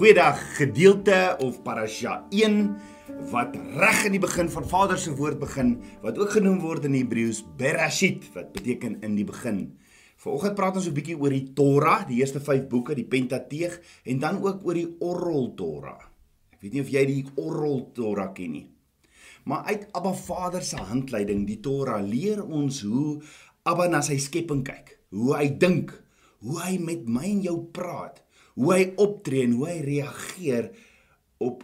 Goeiedag gedeelte of parasha 1 wat reg in die begin van Vader se woord begin wat ook genoem word in Hebreëus Bereshit wat beteken in die begin. Vanoggend praat ons 'n bietjie oor die Torah, die eerste 5 boeke, die Pentateeg en dan ook oor die Oral Torah. Ek weet nie of jy die Oral Torah ken nie. Maar uit Abba Vader se handleiding, die Torah, leer ons hoe Abba na sy skepping kyk, hoe hy dink, hoe hy met my en jou praat hoe hy optree en hoe hy reageer op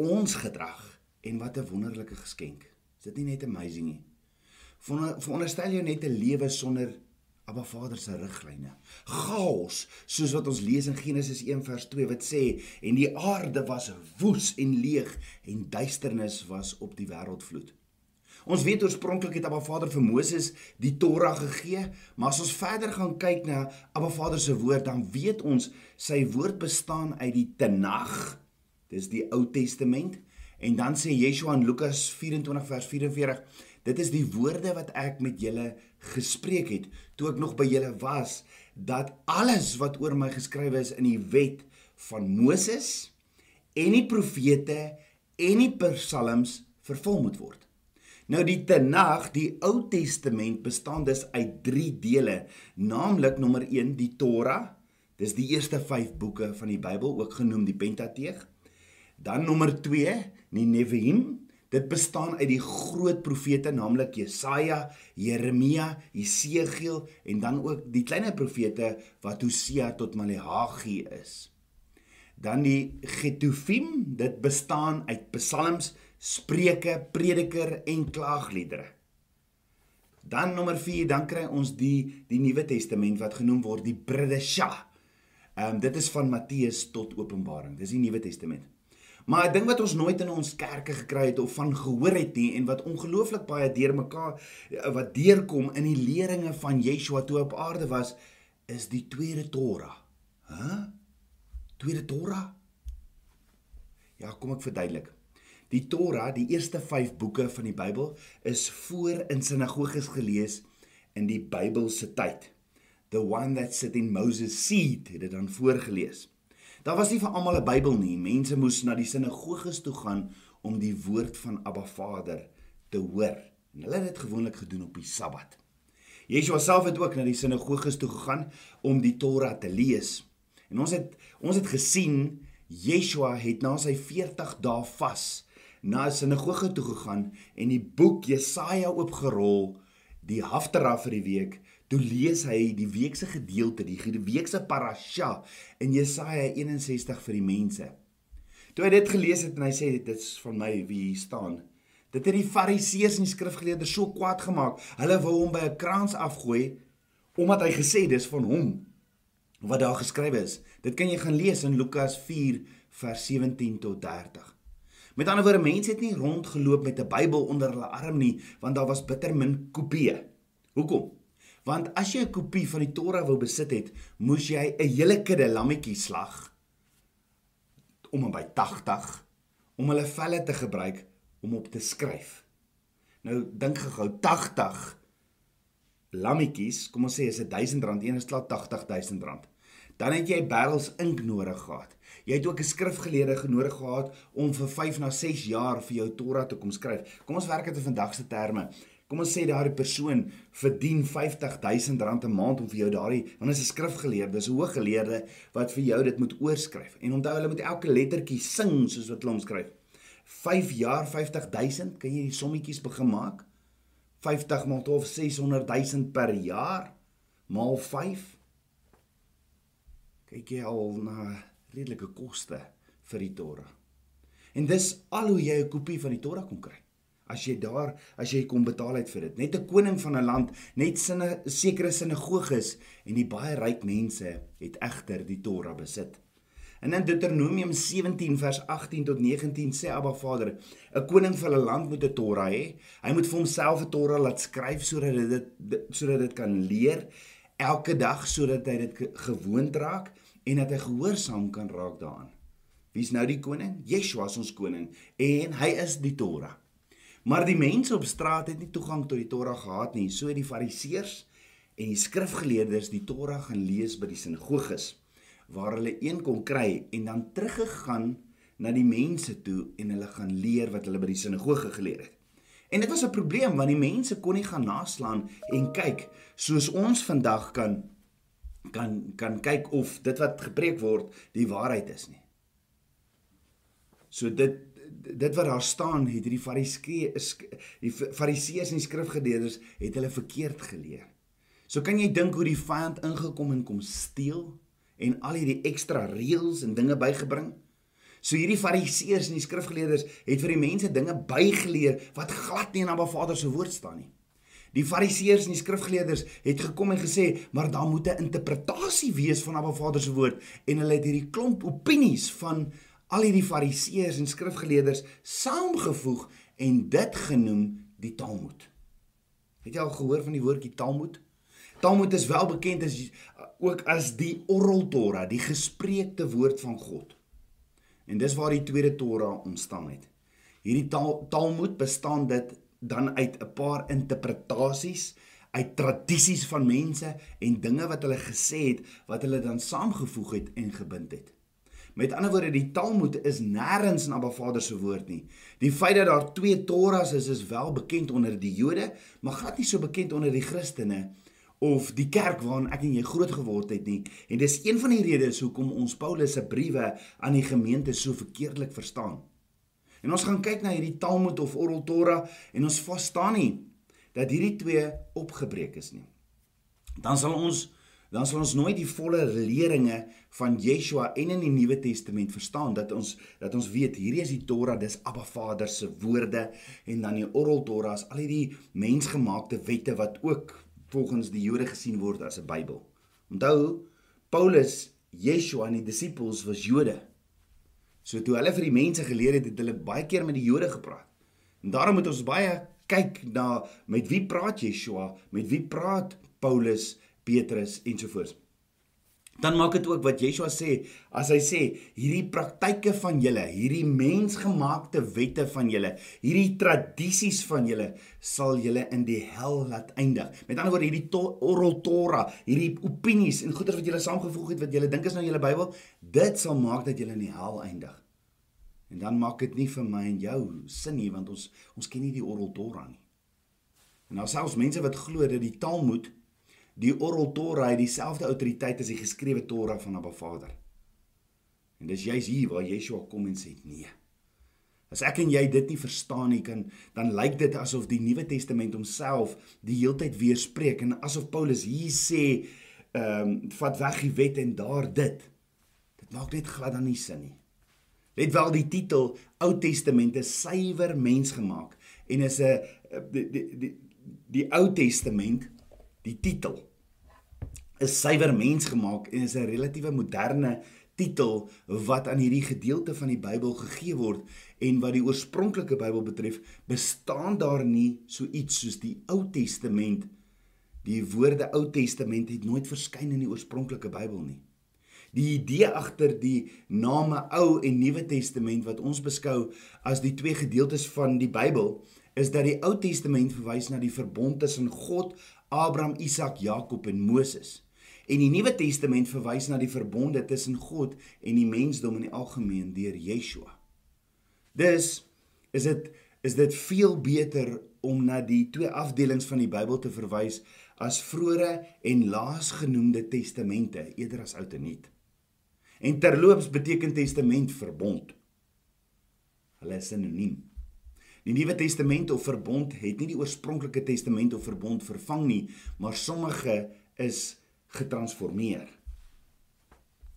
ons gedrag en wat 'n wonderlike geskenk. Is dit nie net amazing nie? Veronderstel jou net 'n lewe sonder Abba Vader se riglyne. Chaos, soos wat ons lees in Genesis 1 vers 2 wat sê en die aarde was woes en leeg en duisternis was op die wêreldvloed. Ons weet oorspronklik het Abba Vader vir Moses die Torah gegee, maar as ons verder gaan kyk na Abba Vader se woord, dan weet ons sy woord bestaan uit die Tanakh. Dis die Ou Testament. En dan sê Yeshua in Lukas 24 vers 44, dit is die woorde wat ek met julle gespreek het toe ek nog by julle was, dat alles wat oor my geskrywe is in die wet van Moses en die profete en die psalms vervul moet word. Nou die Tanakh, die Ou Testament bestaan dus uit 3 dele, naamlik nommer 1 die Torah. Dis die eerste 5 boeke van die Bybel, ook genoem die Pentateeg. Dan nommer 2, die Neviim. Dit bestaan uit die groot profete, naamlik Jesaja, Jeremia, Jesegiel en dan ook die kleiner profete wat Hosea tot Maleagi is. Dan die Getufim, dit bestaan uit Psalms, Spreuke, Prediker en Klaagliedere. Dan nommer 4, dan kry ons die die Nuwe Testament wat genoem word die Bredesha. Ehm um, dit is van Matteus tot Openbaring. Dis die Nuwe Testament. Maar 'n ding wat ons nooit in ons kerke gekry het of van gehoor het nie en wat ongelooflik baie deurmekaar eh, wat deurkom in die leringe van Yeshua toe op aarde was, is die tweede Torah. Hæ? Huh? Tweede Torah? Ja, kom ek verduidelik. Die Torah, die eerste 5 boeke van die Bybel, is voor in sinagoges gelees in die Bybelse tyd. The one that sit in Moses seat het dit dan voorgeles. Daar was nie vir almal 'n Bybel nie. Mense moes na die sinagoges toe gaan om die woord van Abba Vader te hoor. En hulle het dit gewoonlik gedoen op die Sabbat. Yeshua self het ook na die sinagoges toe gegaan om die Torah te lees. En ons het ons het gesien Yeshua het na sy 40 dae vas na 'n sinagoge toe gegaan en die boek Jesaja oopgerol, die haftara vir die week. Toe lees hy die week se gedeelte, die week se parasha in Jesaja 61 vir die mense. Toe hy dit gelees het en hy sê dit is van my wie hier staan. Dit het die fariseërs en die skrifgeleerdes so kwaad gemaak. Hulle wou hom by 'n krans afgooi omdat hy gesê dis van hom wat daar geskrywe is. Dit kan jy gaan lees in Lukas 4 vers 17 tot 30. Met ander woorde, mense het nie rondgeloop met 'n Bybel onder hulle arm nie, want daar was bitter min kopieë. Hoekom? Want as jy 'n kopie van die Torah wou besit het, moes jy 'n hele kudde lammetjies slag om en by 80 om hulle velle te gebruik om op te skryf. Nou dink gehou 80 lammetjies, kom ons sê is 'n R1000, een is klaar R80000. Dan het jy barrels ink nodig gehad. Jy het ook 'n skrifgeleerde genodig gehad om vir 5 na 6 jaar vir jou Torah te kom skryf. Kom ons werk dit in vandag se terme. Kom ons sê daardie persoon verdien R50000 'n maand om vir jou daardie, want is 'n skrifgeleerde, dis 'n hooggeleerde wat vir jou dit moet oorskryf. En onthou hulle moet elke lettertjie sing soos wat hulle omskryf. 5 jaar 50000, kan jy die sommetjies begin maak? 50 maal 12 600000 per jaar maal 5. Kyk jy al na redelike koste vir die Torah. En dis al hoe jy 'n kopie van die Torah kon kry. As jy daar, as jy kom betaal het vir dit. Net 'n koning van 'n land, net sinne sekere sinagoges en die baie ryk mense het egter die Torah besit. En in Deuteronomium 17 vers 18 tot 19 sê Abba Vader, 'n koning van 'n land moet 'n Torah hê. Hy moet vir homself 'n Torah laat skryf sodat dit sodat dit kan leer elke dag sodat hy dit gewoond raak en dat hy gehoorsaam kan raak daaraan. Wie's nou die koning? Yeshua is ons koning en hy is die Torah. Maar die mense op straat het nie toegang tot die Torah gehad nie, so die fariseërs en die skrifgeleerdes die Torah gaan lees by die sinagoges waar hulle een kon kry en dan teruggegaan na die mense toe en hulle gaan leer wat hulle by die sinagoge geleer het. En dit was 'n probleem want die mense kon nie gaan naslaan en kyk soos ons vandag kan kan kan kyk of dit wat gepreek word die waarheid is nie. So dit dit wat daar staan het hierdie fariseërs die fariseërs en die skrifgeleerders het hulle verkeerd geleer. So kan jy dink hoe die vyand ingekom en kom steel en al hierdie ekstra reëls en dinge bygebring. So hierdie fariseërs en die skrifgeleerders het vir die mense dinge bygeleer wat glad nie in Abba Vader se woord staan nie. Die fariseërs en die skrifgeleerders het gekom en gesê, maar daar moet 'n interpretasie wees van Abba Vader se woord en hulle het hierdie klomp opinies van al hierdie fariseërs en skrifgeleerders saamgevoeg en dit genoem die Talmud. Het jy al gehoor van die woordjie Talmud? Talmud is wel bekend as ook as die Oral Torah, die gespreekte woord van God. En dis waar die tweede Torah ontstaan het. Hierdie tal, Talmud bestaan dit dan uit 'n paar interpretasies uit tradisies van mense en dinge wat hulle gesê het wat hulle dan saamgevoeg het en gebind het. Met ander woorde, die Talmud is nêrens in Abba Vader se woord nie. Die feit dat daar twee Torahs is, is wel bekend onder die Jode, maar glad nie so bekend onder die Christene of die kerk waarin ek en jy groot geword het nie. En dis een van die redes hoekom ons Paulus se briewe aan die gemeente so verkeerdelik verstaan. En ons gaan kyk na hierdie Talmud of Oral Torah en ons verstaan nie dat hierdie twee opgebreek is nie. Dan sal ons dan sal ons nooit die volle leringe van Yeshua en in die Nuwe Testament verstaan dat ons dat ons weet hierdie is die Torah, dis Abba Vader se woorde en dan die Oral Torah is al hierdie mensgemaakte wette wat ook volgens die Jode gesien word as 'n Bybel. Onthou Paulus, Yeshua en die disippels was Jode. So toe hulle vir die mense geleer het, het hulle baie keer met die Jode gepraat. En daarom moet ons baie kyk na met wie praat Yeshua, met wie praat Paulus, Petrus ensovoorts dan maak dit ook wat Yeshua sê as hy sê hierdie praktyke van julle, hierdie mensgemaakte wette van julle, hierdie tradisies van julle sal julle in die hel laat eindig. Met ander woorde hierdie oral Torah, hierdie opinies en goeie wat julle saamgevoeg het wat julle dink is nou julle Bybel, dit sal maak dat julle in die hel eindig. En dan maak dit nie vir my en jou sin nie want ons ons ken nie die oral Torah nie. En nou selfs mense wat glo dat die Talmud die oral Torah het dieselfde autoriteit as die geskrewe Torah van Abba Vader. En dis juist hier waar Yeshua kom en sê nee. As ek en jy dit nie verstaan nie kan dan lyk dit asof die Nuwe Testament homself die heeltyd weerspreek en asof Paulus hier sê ehm um, vat weg die wet en daar dit. Dit maak net glad dan nie sin nie. Let wel die titel Ou Testament is suiwer mensgemaak en is 'n die die die, die Ou Testament die titel is suiwer mens gemaak en is 'n relatiewe moderne titel wat aan hierdie gedeelte van die Bybel gegee word en wat die oorspronklike Bybel betref, bestaan daar nie so iets soos die Ou Testament. Die woorde Ou Testament het nooit verskyn in die oorspronklike Bybel nie. Die idee agter die name Ou en Nuwe Testament wat ons beskou as die twee gedeeltes van die Bybel, is dat die Ou Testament verwys na die verbond tussen God, Abraham, Isak, Jakob en Moses. En die Nuwe Testament verwys na die verbonde tussen God en die mensdom in die algemeen deur Yeshua. Dus is dit is dit veel beter om na die twee afdelings van die Bybel te verwys as vroeëre en laasgenoemde testamente eerder as Ou en Nuut. En terloops beteken testament verbond. Hulle is sinoniem. Die Nuwe Testament of verbond het nie die oorspronklike testament of verbond vervang nie, maar sommige is getransformeer.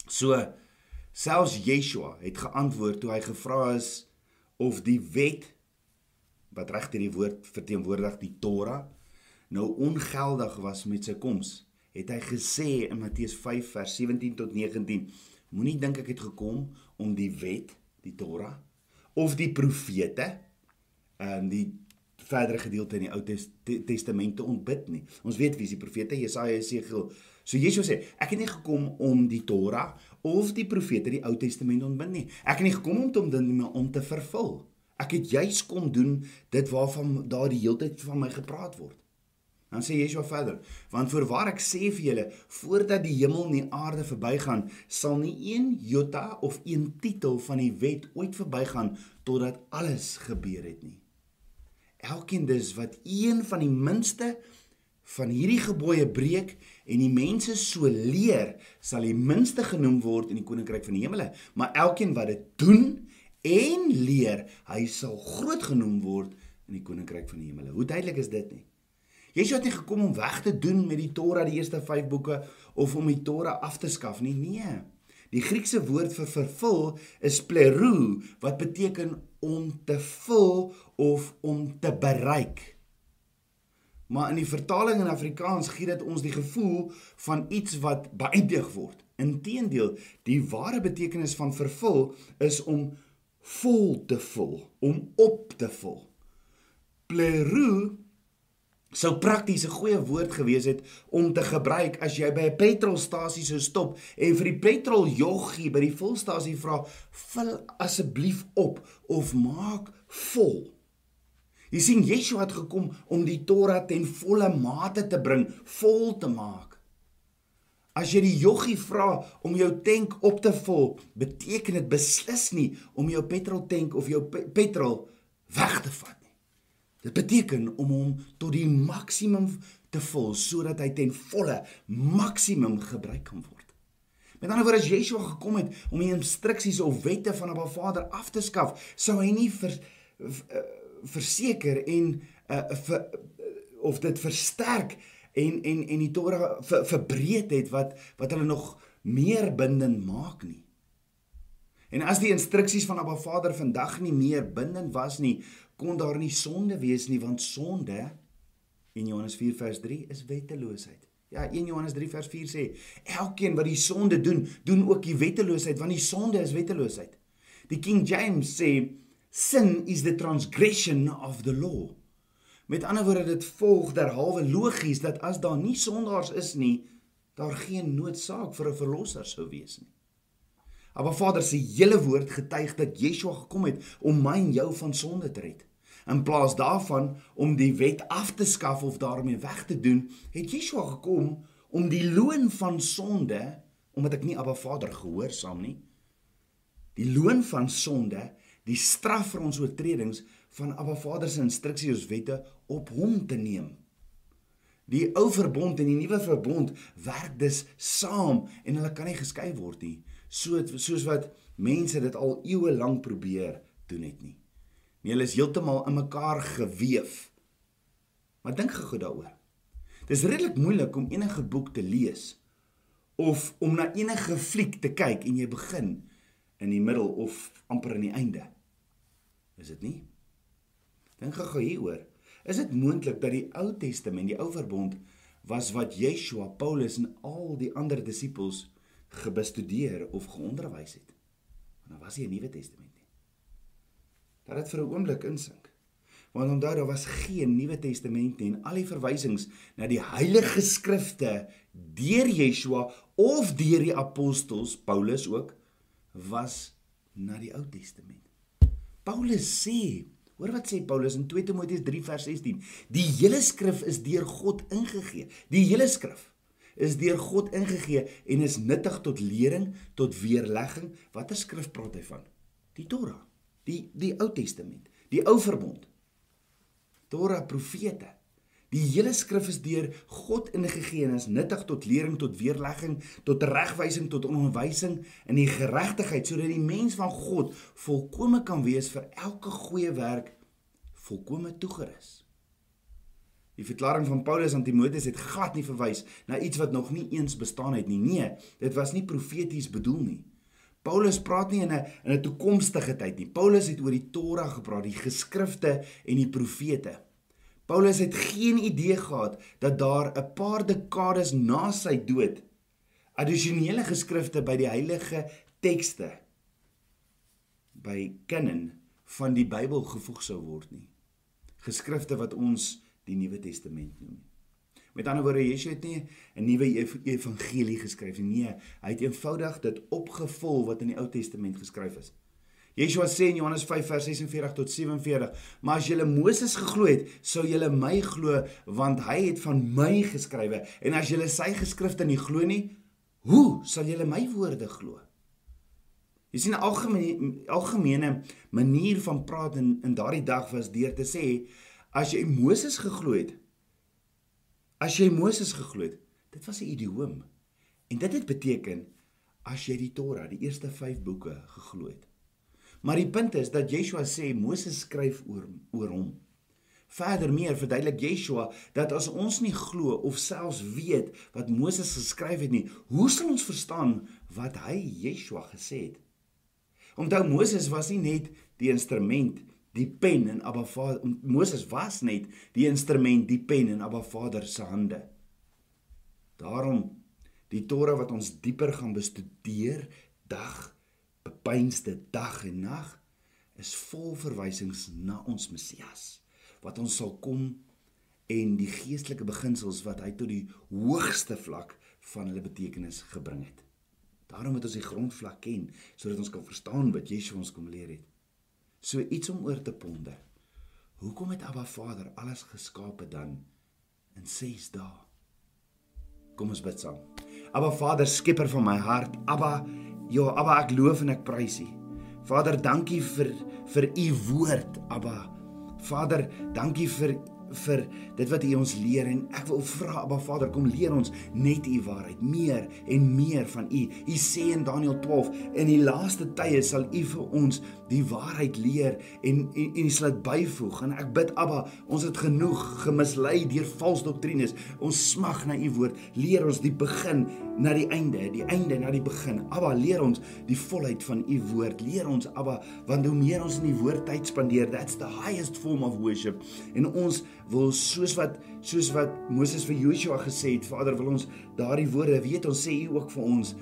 So selfs Yeshua het geantwoord toe hy gevra is of die wet wat regter die woord verteenwoordig die Torah nou ongeldig was met sy koms. Het hy gesê in Matteus 5 vers 17 tot 19: Moenie dink ek het gekom om die wet, die Torah of die profete en die verdere gedeelte in die Ou Testament te ontbid nie. Ons weet wie is die profete Jesaja, Jesegiel, So Jesus sê, ek het nie gekom om die Torah of die profete die Ou Testament ontbind nie. Ek het nie gekom om te ontbind nie, maar om te vervul. Ek het juis kom doen dit waarvan daar die heeltyd van my gepraat word. Dan sê Yeshua verder: "Want voorwaar ek sê vir julle, voordat die hemel en die aarde verbygaan, sal nie een jota of een titel van die wet ooit verbygaan totdat alles gebeur het nie." Elkeen dus wat een van die minste van hierdie gebooie breek en die mense so leer, sal die minste genoem word in die koninkryk van die hemele. Maar elkeen wat dit doen en leer, hy sal groot genoem word in die koninkryk van die hemele. Hoe duidelik is dit nie? Yeshua het nie gekom om weg te doen met die Torah, die eerste 5 boeke of om die Torah af te skaf nie. Nee. Die Griekse woord vir vervul is plerou wat beteken om te vul of om te bereik. Maar in die vertaling in Afrikaans gee dit ons die gevoel van iets wat beëindig word. Inteendeel, die ware betekenis van vervul is om vol te vul, om op te vul. Plerou sou prakties 'n goeie woord gewees het om te gebruik as jy by 'n petrolstasie sou stop en vir die petroljoggie by die volstasie vra vul asseblief op of maak vol. Jy sien Yeshua het gekom om die Torah ten volle mate te bring, vol te maak. As jy die joggie vra om jou tank op te vul, beteken dit beslis nie om jou petroltank of jou pe petrol weg te vat. Dit beteken om hom tot die maksimum te vul sodat hy ten volle maksimum gebruik kan word. Met ander woorde as Yeshua gekom het om die instruksies of wette van 'n Vader af te skaf, sou hy nie vir eh, verseker en uh, vir, of dit versterk en en en die Torah ver, verbreed het wat wat hulle nog meer bindend maak nie. En as die instruksies van Abba Vader vandag nie meer bindend was nie, kon daar nie sonde wees nie want sonde in Johannes 4 vers 3 is wetteloosheid. Ja, 1 Johannes 3 vers 4 sê elkeen wat die sonde doen, doen ook die wetteloosheid want die sonde is wetteloosheid. Die King James sê sin is the transgression of the law. Met ander woorde dit volg derhalwe logies dat as daar nie sondaars is nie, daar geen noodsaak vir 'n verlosser sou wees nie. Maar Vader se hele woord getuig dat Yeshua gekom het om my en jou van sonde te red. In plaas daarvan om die wet af te skaf of daarmee weg te doen, het Yeshua gekom om die loon van sonde, omdat ek nie Abba Vader gehoorsaam nie, die loon van sonde, die straf vir ons oortredings van Abba Vader se instruksies of wette op hom te neem. Die ou verbond en die nuwe verbond werk dus saam en hulle kan nie geskei word nie, so soos wat mense dit al eeue lank probeer doen het nie. Nee, hulle is heeltemal in mekaar geweef. Maar dink gou daaroor. Dis redelik moeilik om enige boek te lees of om na enige fliek te kyk en jy begin in die middel of amper aan die einde. Is dit nie? Dink gou hieroor. Is dit moontlik dat die Ou Testament, die Ou Verbond was wat Yeshua, Paulus en al die ander disippels gebestudeer of geonderwys het? Want dan was hy 'n Nuwe Testament dat dit vir 'n oomblik insink. Want onthou daar was geen Nuwe Testament nie en al die verwysings na die Heilige Skrifte deur Yeshua of deur die apostels Paulus ook was na die Ou Testament. Paulus sê, hoor wat sê Paulus in 2 Timoteus 3 vers 16, die hele skrif is deur God ingegee. Die hele skrif is deur God ingegee en is nuttig tot lering, tot weerlegging. Watter skrif praat hy van? Die Torah die die Ou Testament, die Ou Verbond. Torah profete. Die hele skrif is deur God ingegee en is nuttig tot lering, tot weerlegging, tot regwysing, tot onderwysing in die geregtigheid sodat die mens van God volkome kan wees vir elke goeie werk volkome toegerus. Die verklaring van Paulus aan Timoteus het glad nie verwys na iets wat nog nie eens bestaan het nie. Nee, dit was nie profeties bedoel nie. Paulus praat nie in 'n in 'n toekomstige tyd nie. Paulus het oor die Torah gepraat, die geskrifte en die profete. Paulus het geen idee gehad dat daar 'n paar dekades na sy dood addisionele geskrifte by die heilige tekste by kanon van die Bybel gevoeg sou word nie. Geskrifte wat ons die Nuwe Testament noem. Met ander woorde, Yeshua het nie 'n nuwe evangelie geskryf nie. Nee, hy het eenvoudig dit opgevul wat in die Ou Testament geskryf is. Yeshua sê in Johannes 5 vers 46 tot 47, maar as julle Moses geglo het, sou julle my glo want hy het van my geskrywe. En as julle sy geskrifte nie glo nie, hoe sal julle my woorde glo? Jy sien 'n algemene algemene manier van praat in in daardie dag was deur te sê as jy Moses geglo het, as jy Moses geglo het, dit was 'n idioom. En dit het beteken as jy die Torah, die eerste 5 boeke geglo het. Maar die punt is dat Yeshua sê Moses skryf oor oor hom. Verder meer verduidelik Yeshua dat as ons nie glo of selfs weet wat Moses geskryf het nie, hoe sal ons verstaan wat hy Yeshua gesê het? Onthou Moses was nie net die instrument, die pen in Abba Vader. Moses was net die instrument, die pen in Abba Vader se hande. Daarom die Torah wat ons dieper gaan bestudeer dag bepeinste dag en nag is vol verwysings na ons Messias wat ons sal kom en die geestelike beginsels wat hy tot die hoogste vlak van hulle betekenis gebring het. Daarom moet ons die grondvlak ken sodat ons kan verstaan wat Jesus ons kom leer het. So iets om oor te ponder. Hoekom het Abba Vader alles geskape dan in 6 dae? Kom ons bid saam. Abba Vader, skepper van my hart, Abba Ja, Abba, ek loof en ek prys U. Vader, dankie vir vir U woord, Abba. Vader, dankie vir vir dit wat U ons leer en ek wil vra Abba Vader kom leer ons net U waarheid meer en meer van U. U sê in Daniël 12 in die laaste tye sal U vir ons die waarheid leer en en, en U sal dit byvoeg en ek bid Abba ons het genoeg gemislei deur vals doktrines. Ons smag na U woord. Leer ons die begin na die einde, die einde na die begin. Abba leer ons die volheid van U woord. Leer ons Abba want hoe meer ons in die woord tyd spandeer, that's the highest form of worship. En ons wil soos wat soos wat Moses vir Joshua gesê het, Vader, wil ons daardie woorde weet ons sê U ook vir ons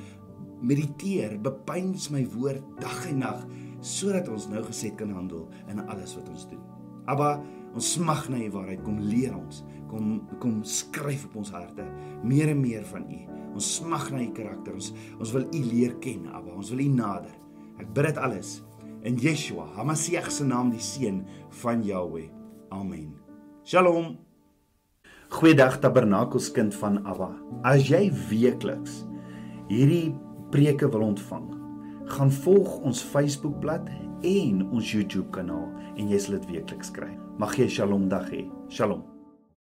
mediteer, bepeins my woord dag en nag sodat ons nou gesed kan handel in alles wat ons doen. Abba, ons smag na U waarheid, kom leer ons, kom kom skryf op ons harte meer en meer van U. Ons smag na U karakter, ons ons wil U leer ken, Abba, ons wil U nader. Ek bid dit alles in Yeshua, Hamasiach se naam, die seun van Jahweh. Amen. Shalom. Goeiedag Tabernakelskind van Abba. As jy weekliks hierdie preke wil ontvang, gaan volg ons Facebookblad en ons YouTube kanaal en jy sal dit weekliks kry. Mag jy Shalom dag hê. Shalom.